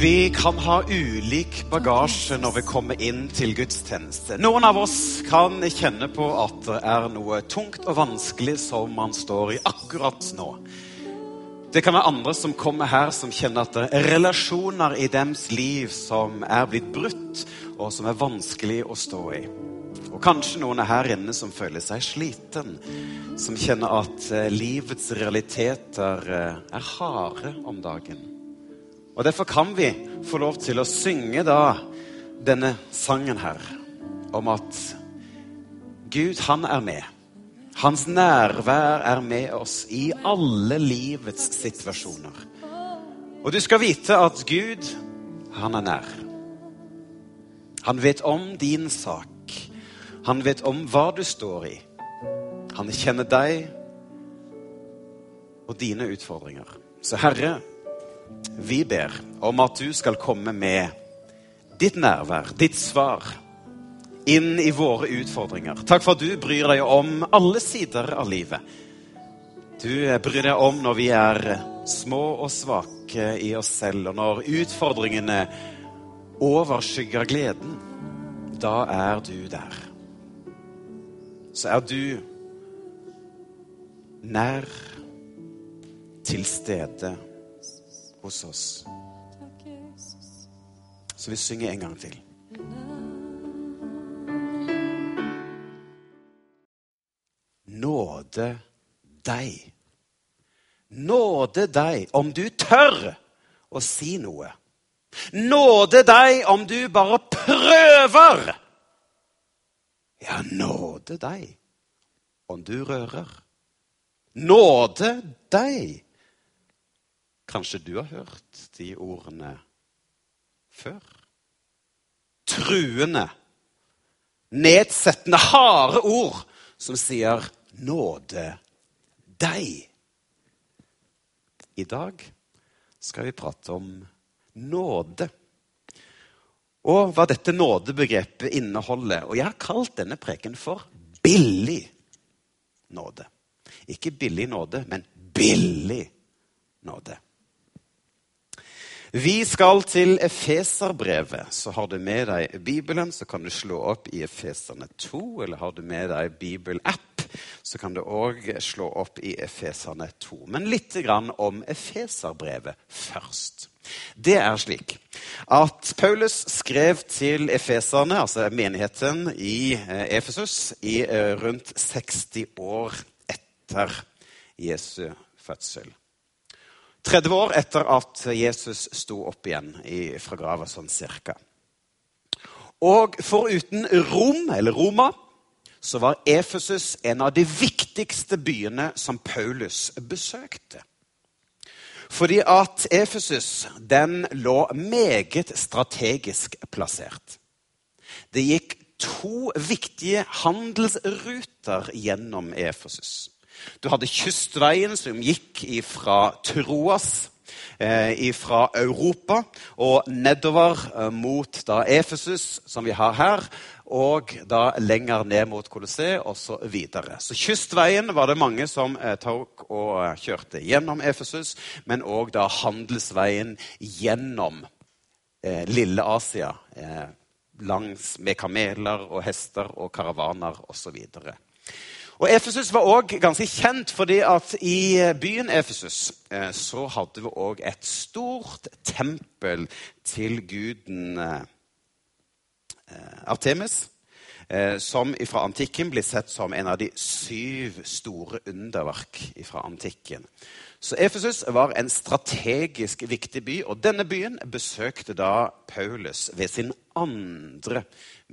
Vi kan ha ulik bagasje når vi kommer inn til gudstjeneste. Noen av oss kan kjenne på at det er noe tungt og vanskelig som man står i akkurat nå. Det kan være andre som kommer her som kjenner at det er relasjoner i deres liv som er blitt brutt, og som er vanskelig å stå i. Og kanskje noen er her inne som føler seg sliten, som kjenner at eh, livets realiteter eh, er harde om dagen. Og Derfor kan vi få lov til å synge da denne sangen her om at Gud, han er med. Hans nærvær er med oss i alle livets situasjoner. Og du skal vite at Gud, han er nær. Han vet om din sak. Han vet om hva du står i. Han kjenner deg og dine utfordringer. Så Herre, vi ber om at du skal komme med ditt nærvær, ditt svar, inn i våre utfordringer. Takk for at du bryr deg om alle sider av livet. Du bryr deg om når vi er små og svake i oss selv, og når utfordringene overskygger gleden. Da er du der. Så er du nær, til stede hos oss. Så vi synger en gang til. Nåde deg. Nåde deg om du tør å si noe. Nåde deg om du bare prøver. Ja, nåde deg om du rører. Nåde deg Kanskje du har hørt de ordene før? Truende, nedsettende, harde ord som sier 'nåde deg'. I dag skal vi prate om nåde. Og hva dette nådebegrepet inneholder. Og jeg har kalt denne preken for billig nåde. Ikke billig nåde, men billig nåde. Vi skal til Efeserbrevet. Så har du med deg Bibelen, så kan du slå opp i Efeserne 2. Eller har du med deg Bibelapp, så kan du òg slå opp i Efeserne 2. Men litt om Efeserbrevet først. Det er slik at Paulus skrev til efeserne, altså menigheten i eh, Efesus, i eh, rundt 60 år etter Jesu fødsel. 30 år etter at Jesus sto opp igjen fra grava, sånn cirka. Og foruten Rom, eller Roma, så var Efesus en av de viktigste byene som Paulus besøkte. Fordi at Efesus den lå meget strategisk plassert. Det gikk to viktige handelsruter gjennom Efesus. Du hadde kystveien som gikk fra Troas, eh, fra Europa, og nedover eh, mot da Efesus, som vi har her, og da lenger ned mot Colosseum osv. Så, videre. så kystveien var det mange som eh, tok og eh, kjørte gjennom Efesus, men òg da handelsveien gjennom eh, lille Asia. Eh, langs med kameler og hester og karavaner osv. Og Efesus var òg ganske kjent fordi at i byen Efesus eh, så hadde vi òg et stort tempel til guden eh, Artemis. Eh, som fra antikken blir sett som en av de syv store underverk fra antikken. Så Efesus var en strategisk viktig by, og denne byen besøkte da Paulus ved sin andre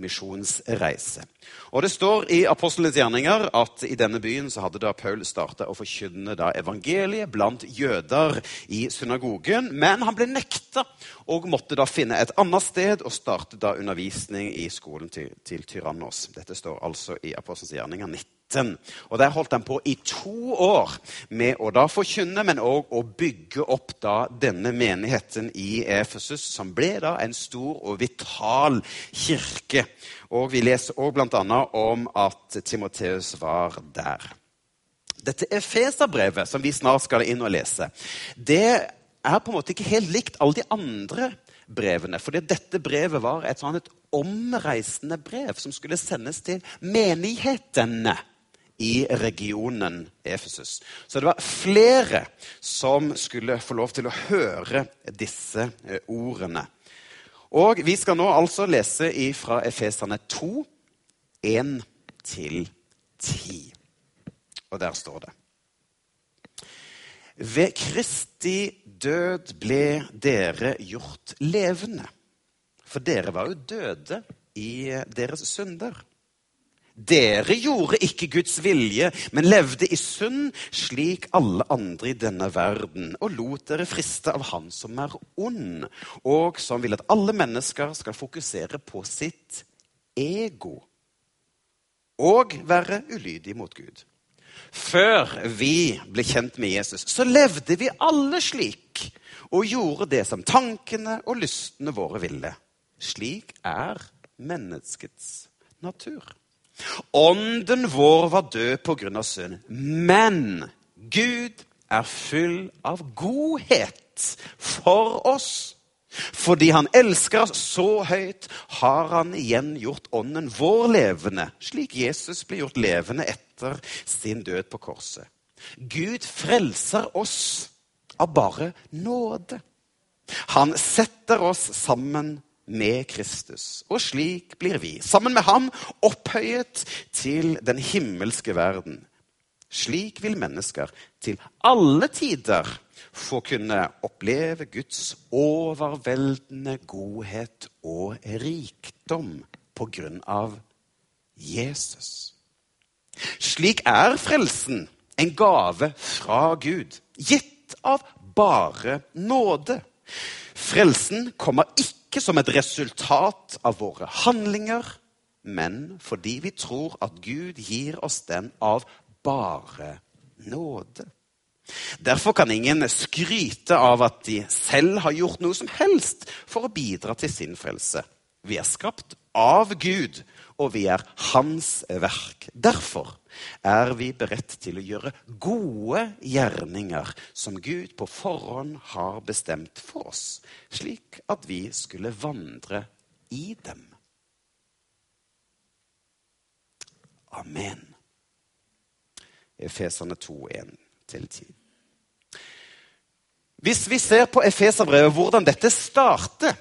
misjonsreise. Og Det står i Apostlenes gjerninger at i denne byen så hadde da Paul starta å forkynne da evangeliet blant jøder i synagogen, men han ble nekta og måtte da finne et annet sted og starte da undervisning i skolen til, til Tyrannos. Dette står altså i Apostlenes gjerninger 19. Og Der holdt han på i to år med å da forkynne, men òg å bygge opp da denne menigheten i Efesus, som ble da en stor og vital kirke. Og Vi leser òg bl.a. om at Timoteus var der. Dette Efeserbrevet, som vi snart skal inn og lese, det er på en måte ikke helt likt alle de andre brevene. fordi dette brevet var et, sånn et omreisende brev som skulle sendes til menighetene i regionen Efesus. Så det var flere som skulle få lov til å høre disse eh, ordene. Og vi skal nå altså lese fra Efesene 2, 1-10. Og der står det Ved Kristi død ble dere gjort levende. For dere var jo døde i deres synder. Dere gjorde ikke Guds vilje, men levde i synd slik alle andre i denne verden, og lot dere friste av Han som er ond, og som vil at alle mennesker skal fokusere på sitt ego og være ulydige mot Gud. Før vi ble kjent med Jesus, så levde vi alle slik og gjorde det som tankene og lystene våre ville. Slik er menneskets natur. Ånden vår var død pga. synd. Men Gud er full av godhet for oss. Fordi han elsker oss så høyt, har han igjen gjort ånden vår levende, slik Jesus ble gjort levende etter sin død på korset. Gud frelser oss av bare nåde. Han setter oss sammen med Kristus. Og slik blir vi, sammen med ham, opphøyet til den himmelske verden. Slik vil mennesker til alle tider få kunne oppleve Guds overveldende godhet og rikdom på grunn av Jesus. Slik er frelsen en gave fra Gud, gitt av bare nåde. Frelsen kommer ikke ikke som et resultat av våre handlinger, men fordi vi tror at Gud gir oss den av bare nåde. Derfor kan ingen skryte av at de selv har gjort noe som helst for å bidra til sin frelse. Vi er skapt av Gud, og vi er Hans verk. Derfor er vi beredt til å gjøre gode gjerninger som Gud på forhånd har bestemt for oss, slik at vi skulle vandre i dem. Amen. Efeserne 2, 1-10. Hvis vi ser på Efeserbrevet, hvordan dette starter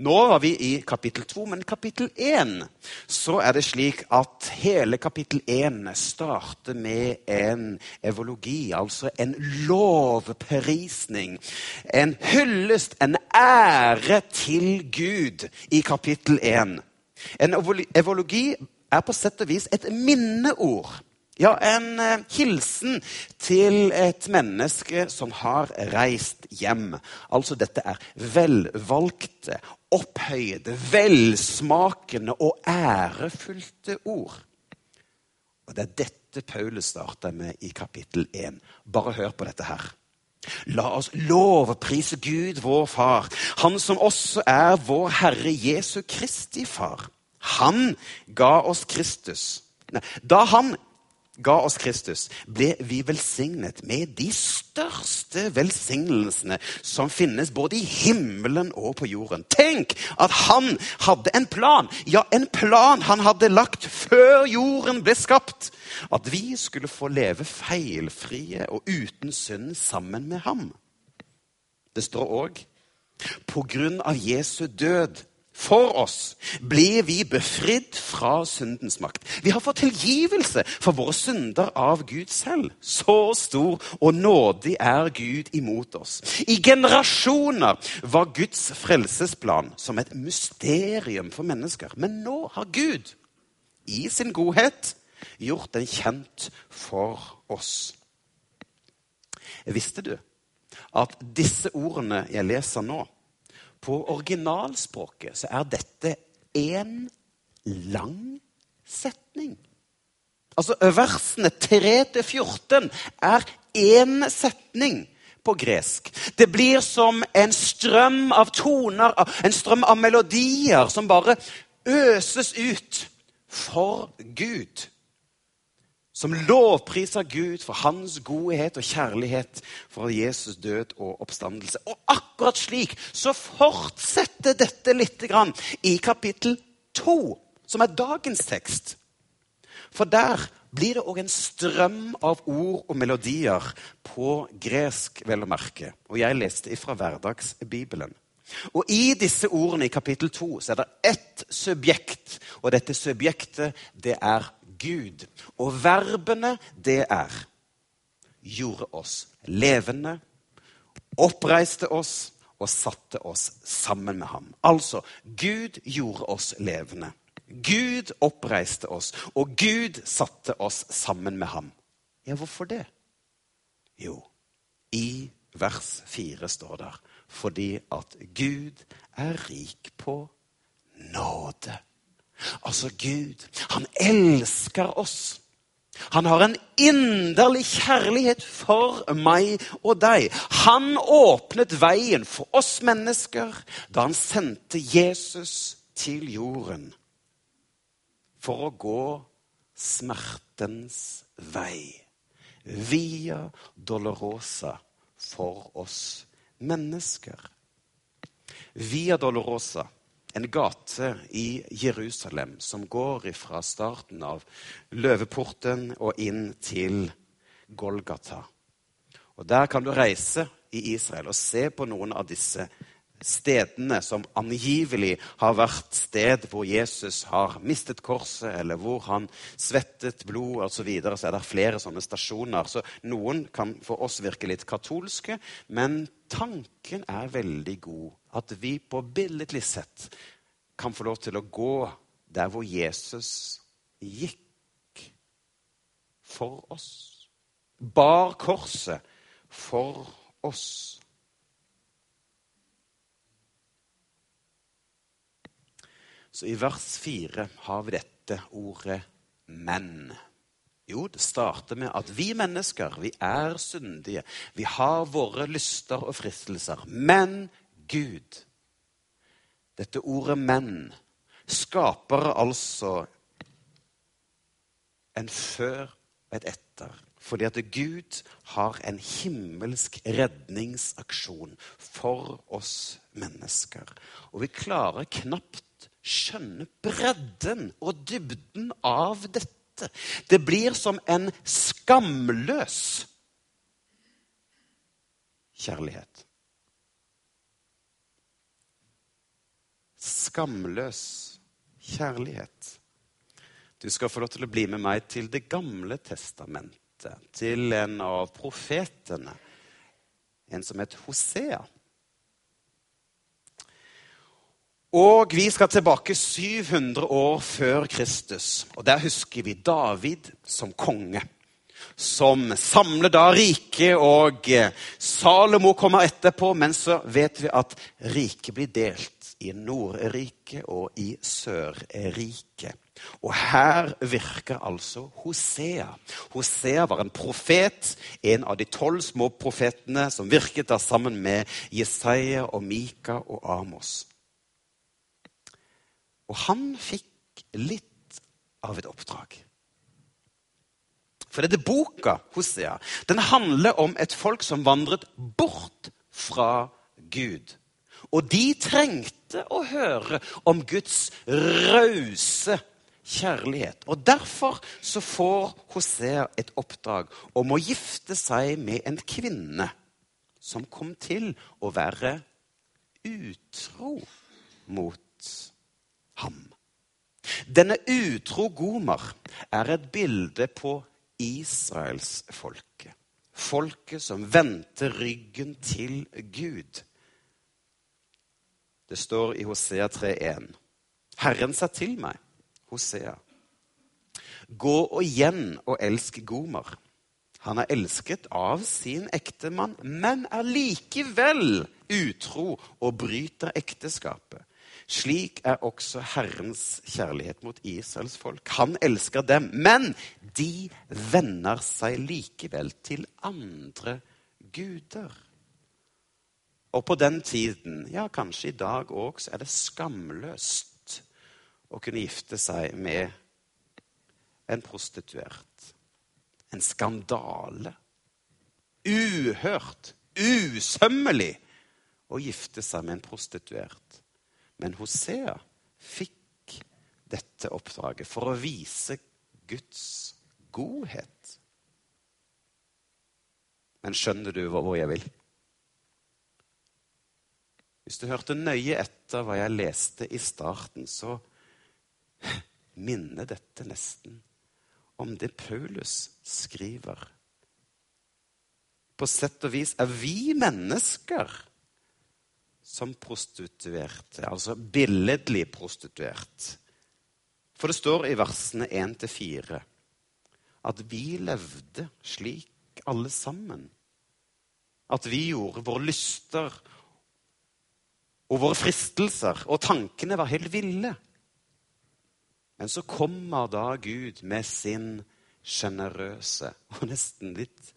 nå var vi i kapittel 2, men kapittel 1 så er det slik at hele kapittel 1 starter med en evologi, altså en lovprisning. En hyllest, en ære til Gud i kapittel 1. En evologi er på sett og vis et minneord. Ja, en eh, hilsen til et menneske som har reist hjem. Altså, dette er velvalgte, opphøyede, velsmakende og ærefullte ord. Og det er dette Paulus starter med i kapittel 1. Bare hør på dette her. La oss lovprise Gud, vår Far, Han som også er vår Herre Jesu Kristi Far. Han ga oss Kristus. Da han ga oss Kristus, ble vi velsignet med de største velsignelsene som finnes både i himmelen og på jorden. Tenk at han hadde en plan! Ja, en plan han hadde lagt før jorden ble skapt. At vi skulle få leve feilfrie og uten synd sammen med ham. Det står òg på grunn av Jesu død for oss, blir vi befridd fra syndens makt. Vi har fått tilgivelse for våre synder av Gud selv. Så stor og nådig er Gud imot oss. I generasjoner var Guds frelsesplan som et mysterium for mennesker. Men nå har Gud, i sin godhet, gjort den kjent for oss. Visste du at disse ordene jeg leser nå, på originalspråket så er dette én lang setning. Altså versene 3-14 er én setning på gresk. Det blir som en strøm av toner, en strøm av melodier som bare øses ut for Gud som lovpriser Gud for hans godhet og kjærlighet for Jesus død og oppstandelse. Og akkurat slik så fortsetter dette litt grann i kapittel 2, som er dagens tekst. For der blir det òg en strøm av ord og melodier på gresk, vel å merke. Og jeg leste ifra Hverdagsbibelen. Og I disse ordene i kapittel 2 så er det ett subjekt, og dette subjektet det er Gud. Og verbene, det er gjorde oss levende, oppreiste oss og satte oss sammen med ham. Altså, Gud gjorde oss levende. Gud oppreiste oss, og Gud satte oss sammen med ham. Ja, hvorfor det? Jo, i vers 4 står det fordi at Gud er rik på nåde. Altså Gud, han elsker oss. Han har en inderlig kjærlighet for meg og deg. Han åpnet veien for oss mennesker da han sendte Jesus til jorden for å gå smertens vei. Via Dolorosa for oss mennesker. Via Dolorosa en gate i Jerusalem som går fra starten av Løveporten og inn til Golgata. Og Der kan du reise i Israel og se på noen av disse stedene som angivelig har vært sted hvor Jesus har mistet korset, eller hvor han svettet blod osv. Så, videre. så er det flere sånne stasjoner. Så noen kan for oss virke litt katolske, men tanken er veldig god. At vi på billedlig sett kan få lov til å gå der hvor Jesus gikk for oss. Bar korset for oss. Så i vers fire har vi dette ordet 'men'. Jo, det starter med at vi mennesker vi er syndige. Vi har våre lyster og fristelser. Men Gud, dette ordet 'menn' skaper altså en før og et etter. Fordi at Gud har en himmelsk redningsaksjon for oss mennesker. Og vi klarer knapt skjønne bredden og dybden av dette. Det blir som en skamløs kjærlighet. Skamløs kjærlighet. Du skal få lov til å bli med meg til Det gamle testamentet, til en av profetene, en som het Hosea. Og vi skal tilbake 700 år før Kristus. Og Der husker vi David som konge. Som samler da riket, og eh, Salomo kommer etterpå. Men så vet vi at riket blir delt i Nordriket og i Sørriket. Og her virker altså Hosea. Hosea var en profet, en av de tolv små profetene som virket da sammen med Jesaja og Mika og Amos. Og han fikk litt av et oppdrag. For dette boka Hosea den handler om et folk som vandret bort fra Gud. Og de trengte å høre om Guds rause kjærlighet. Og Derfor så får Hosea et oppdrag om å gifte seg med en kvinne som kom til å være utro mot ham. Denne utro Gomer er et bilde på Israelsfolket. Folket som vendte ryggen til Gud. Det står i Hosea 3,1. Herren sa til meg, Hosea, gå og igjen og elsk Gomer. Han er elsket av sin ektemann, men er likevel utro og bryter ekteskapet. Slik er også Herrens kjærlighet mot Israels folk. Han elsker dem, men de vender seg likevel til andre guder. Og på den tiden, ja, kanskje i dag òg, så er det skamløst å kunne gifte seg med en prostituert. En skandale. Uhørt, usømmelig å gifte seg med en prostituert. Men Hosea fikk dette oppdraget for å vise Guds godhet. Men skjønner du hvor jeg vil? Hvis du hørte nøye etter hva jeg leste i starten, så minner dette nesten om det Paulus skriver. På sett og vis er vi mennesker som prostituerte, altså billedlig prostituert. For det står i versene 1-4 at vi levde slik alle sammen. At vi gjorde våre lyster og våre fristelser, og tankene var helt ville. Men så kommer da Gud med sin sjenerøse og nesten litt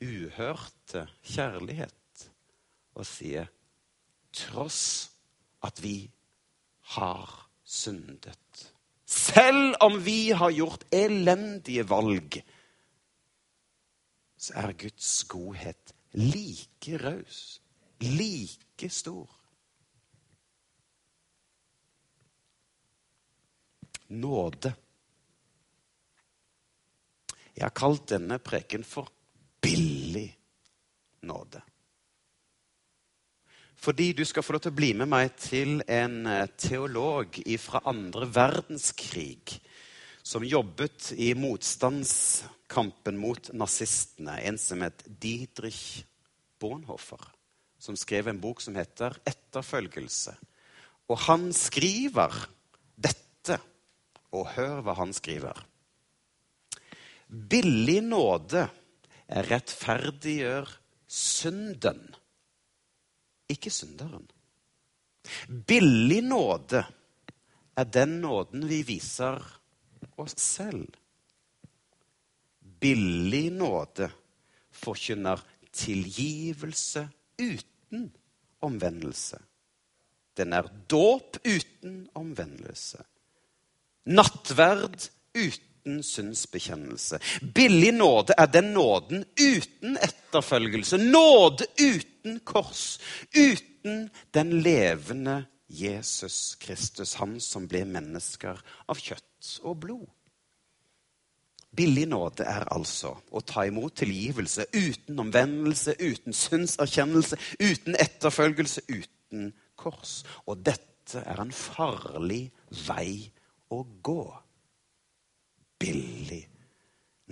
uhørte kjærlighet og sier tross at vi har syndet. Selv om vi har gjort elendige valg, så er Guds godhet like raus, like stor. Nåde. Jeg har kalt denne preken for billig nåde. Fordi du skal få lov til å bli med meg til en eh, teolog fra andre verdenskrig som jobbet i motstandskampen mot nazistene. En som het Didrich Bonhoeffer, som skrev en bok som heter 'Etterfølgelse'. Og han skriver dette, og hør hva han skriver. Billig nåde rettferdiggjør synden ikke synderen. Billig nåde er den nåden vi viser oss selv. Billig nåde forkynner tilgivelse uten omvendelse. Den er dåp uten omvendelse. Nattverd uten syndsbekjennelse. Billig nåde er den nåden uten etterfølgelse. Nåde uten kors, uten den levende Jesus Kristus, han som ble mennesker av kjøtt og blod. Billig nåde er altså å ta imot tilgivelse uten omvendelse, uten synserkjennelse, uten etterfølgelse, uten kors. Og dette er en farlig vei å gå. Billig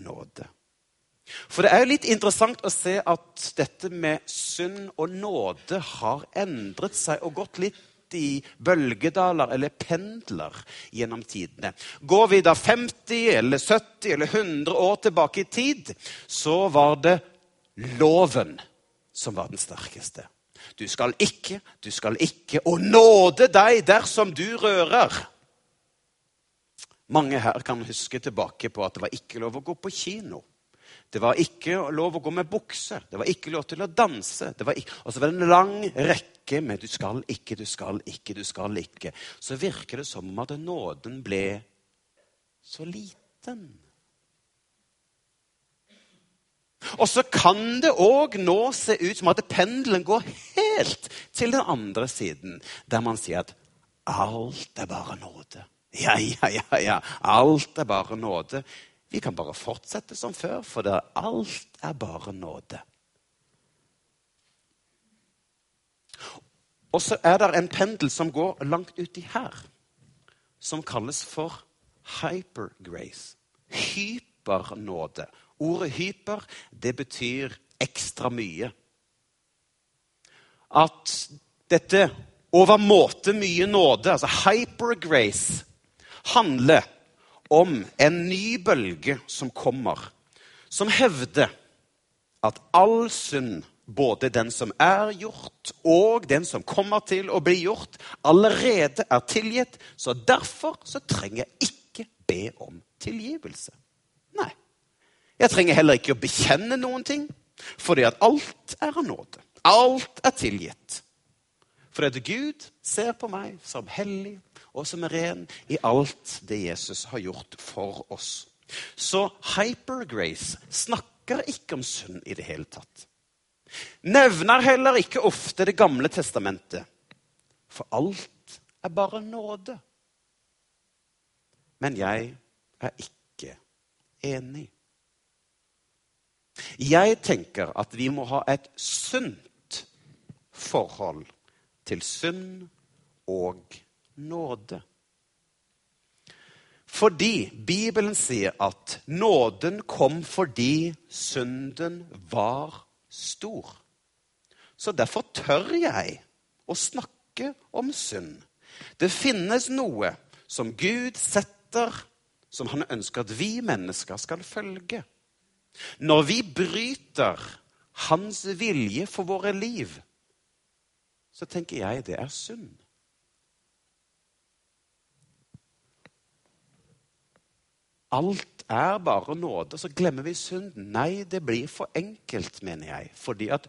nåde. For det er jo litt interessant å se at dette med synd og nåde har endret seg og gått litt i bølgedaler eller pendler gjennom tidene. Går vi da 50 eller 70 eller 100 år tilbake i tid, så var det loven som var den sterkeste. Du skal ikke, du skal ikke, og nåde deg dersom du rører. Mange her kan huske tilbake på at det var ikke lov å gå på kino. Det var ikke lov å gå med bukser. Det var ikke lov til å danse. Ikke, og så var det en lang rekke med 'du skal ikke, du skal ikke, du skal ikke'. Så virker det som om at nåden ble så liten. Og så kan det òg nå se ut som at pendelen går helt til den andre siden, der man sier at alt er bare nåde. Ja, ja, ja, ja. Alt er bare nåde. Vi kan bare fortsette som før, for det, alt er bare nåde. Og så er det en pendel som går langt uti her. som kalles for hypergrace. Hypernåde. Ordet hyper det betyr ekstra mye. At dette overmåte mye nåde, altså hypergrace, handler om en ny bølge som kommer, som hevder at all synd, både den som er gjort, og den som kommer til å bli gjort, allerede er tilgitt. Så derfor så trenger jeg ikke be om tilgivelse. Nei. Jeg trenger heller ikke å bekjenne noen ting, fordi at alt er av nåde. Alt er tilgitt. Fordi at Gud ser på meg som hellig og som er ren i alt det Jesus har gjort for oss. Så hypergrace snakker ikke om synd i det hele tatt. Nevner heller ikke ofte Det gamle testamentet. For alt er bare nåde. Men jeg er ikke enig. Jeg tenker at vi må ha et sunt forhold til synd og nåde. Fordi Bibelen sier at nåden kom fordi synden var stor. Så derfor tør jeg å snakke om synd. Det finnes noe som Gud setter, som han ønsker at vi mennesker skal følge. Når vi bryter hans vilje for våre liv, så tenker jeg det er synd. Alt er bare nåde, så glemmer vi synden. Nei, det blir for enkelt, mener jeg. Fordi at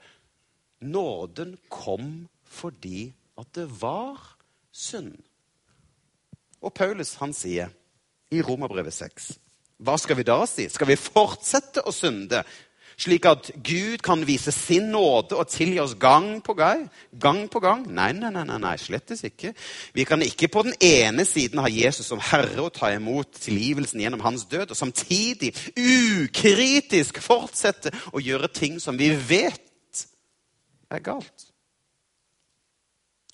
nåden kom fordi at det var synd. Og Paulus han sier i Romerbrevet 6 Hva skal vi da si? Skal vi fortsette å synde slik at Gud kan vise sin nåde og tilgi oss gang på gang? Gang på gang? Nei, nei, nei, nei, slettes ikke. Vi kan ikke på den ene siden ha Jesus som herre og ta imot tilgivelsen gjennom hans død, og samtidig ukritisk fortsette å gjøre ting som vi vet er galt.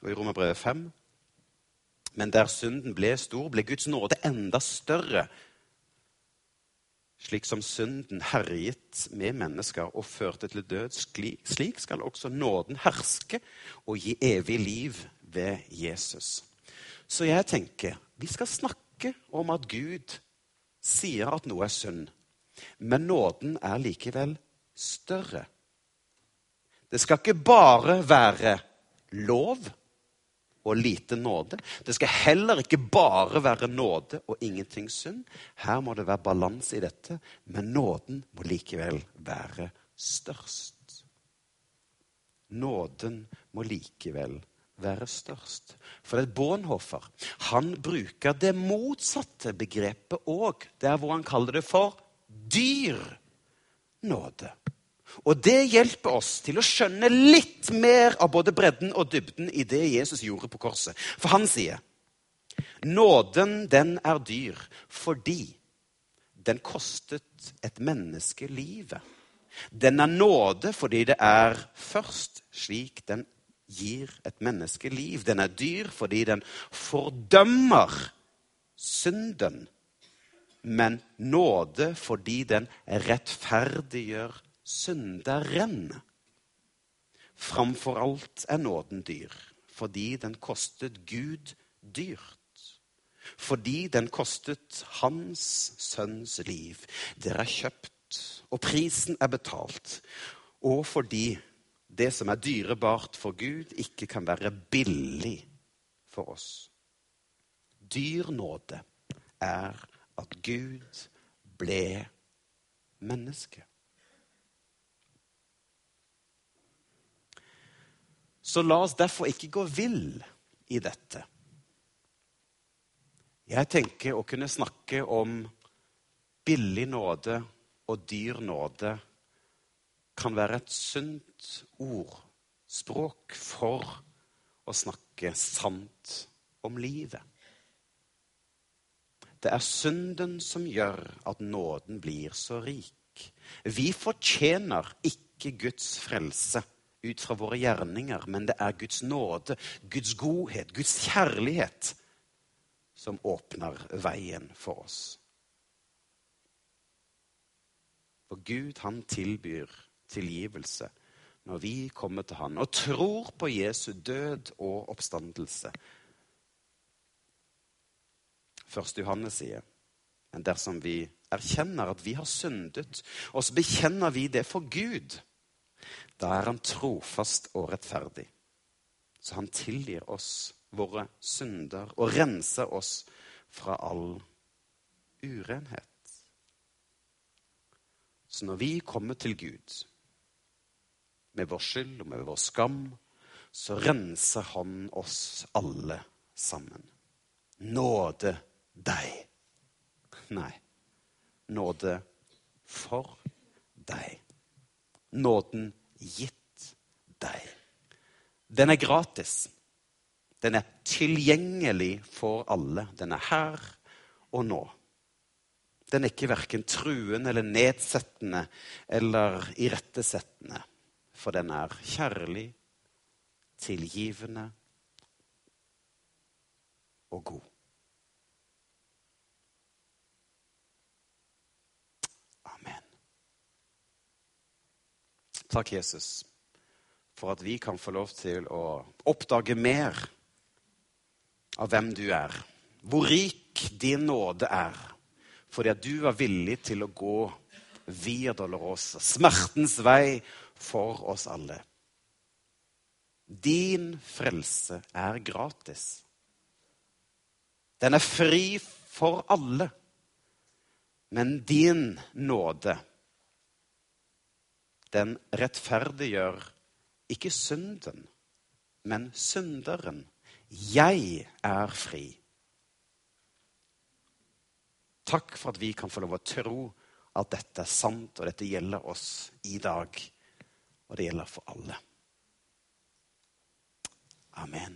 Og i Romerbrevet 5 men der synden ble stor, ble Guds nåde enda større slik som synden herjet med mennesker og førte til død, slik skal også nåden herske og gi evig liv ved Jesus. Så jeg tenker vi skal snakke om at Gud sier at noe er synd, men nåden er likevel større. Det skal ikke bare være lov og lite nåde. Det skal heller ikke bare være nåde og ingenting synd. Her må det være balanse i dette, men nåden må likevel være størst. Nåden må likevel være størst. For et Bonhoffer han bruker det motsatte begrepet òg, der hvor han kaller det for dyr nåde. Og det hjelper oss til å skjønne litt mer av både bredden og dybden i det Jesus gjorde på korset. For han sier nåden, den er dyr fordi den kostet et menneske livet. Den er nåde fordi det er først slik den gir et menneske liv. Den er dyr fordi den fordømmer synden. Men nåde fordi den rettferdiggjør synderen. Framfor alt er nåden dyr, fordi den kostet Gud dyrt. Fordi den kostet hans sønns liv. Det er kjøpt, og prisen er betalt. Og fordi det som er dyrebart for Gud, ikke kan være billig for oss. Dyr nåde er at Gud ble menneske. Så la oss derfor ikke gå vill i dette. Jeg tenker å kunne snakke om billig nåde og dyr nåde kan være et sunt ordspråk for å snakke sant om livet. Det er synden som gjør at nåden blir så rik. Vi fortjener ikke Guds frelse ut fra våre gjerninger, men det er Guds nåde, Guds godhet, Guds kjærlighet som åpner veien for oss. For Gud, han tilbyr tilgivelse når vi kommer til han og tror på Jesu død og oppstandelse. Første Johannes sier, men dersom vi erkjenner at vi har syndet, og så bekjenner vi det for Gud, da er han trofast og rettferdig. Så han tilgir oss våre synder og renser oss fra all urenhet. Så når vi kommer til Gud med vår skyld og med vår skam, så renser Han oss alle sammen. Nåde deg. Nei, nåde for deg. Nåden gitt deg. Den er gratis. Den er tilgjengelig for alle. Den er her og nå. Den er ikke verken truende eller nedsettende eller irettesettende. For den er kjærlig, tilgivende og god. Amen. Takk, Jesus, for at vi kan få lov til å oppdage mer av hvem du er. Hvor rik din nåde er. Fordi at du var villig til å gå via Dolorosa, smertens vei, for oss alle. Din frelse er gratis. Den er fri for alle. Men din nåde, den rettferdiggjør ikke synden, men synderen. Jeg er fri. Takk for at vi kan få lov å tro at dette er sant, og dette gjelder oss i dag. Og det gjelder for alle. Amen.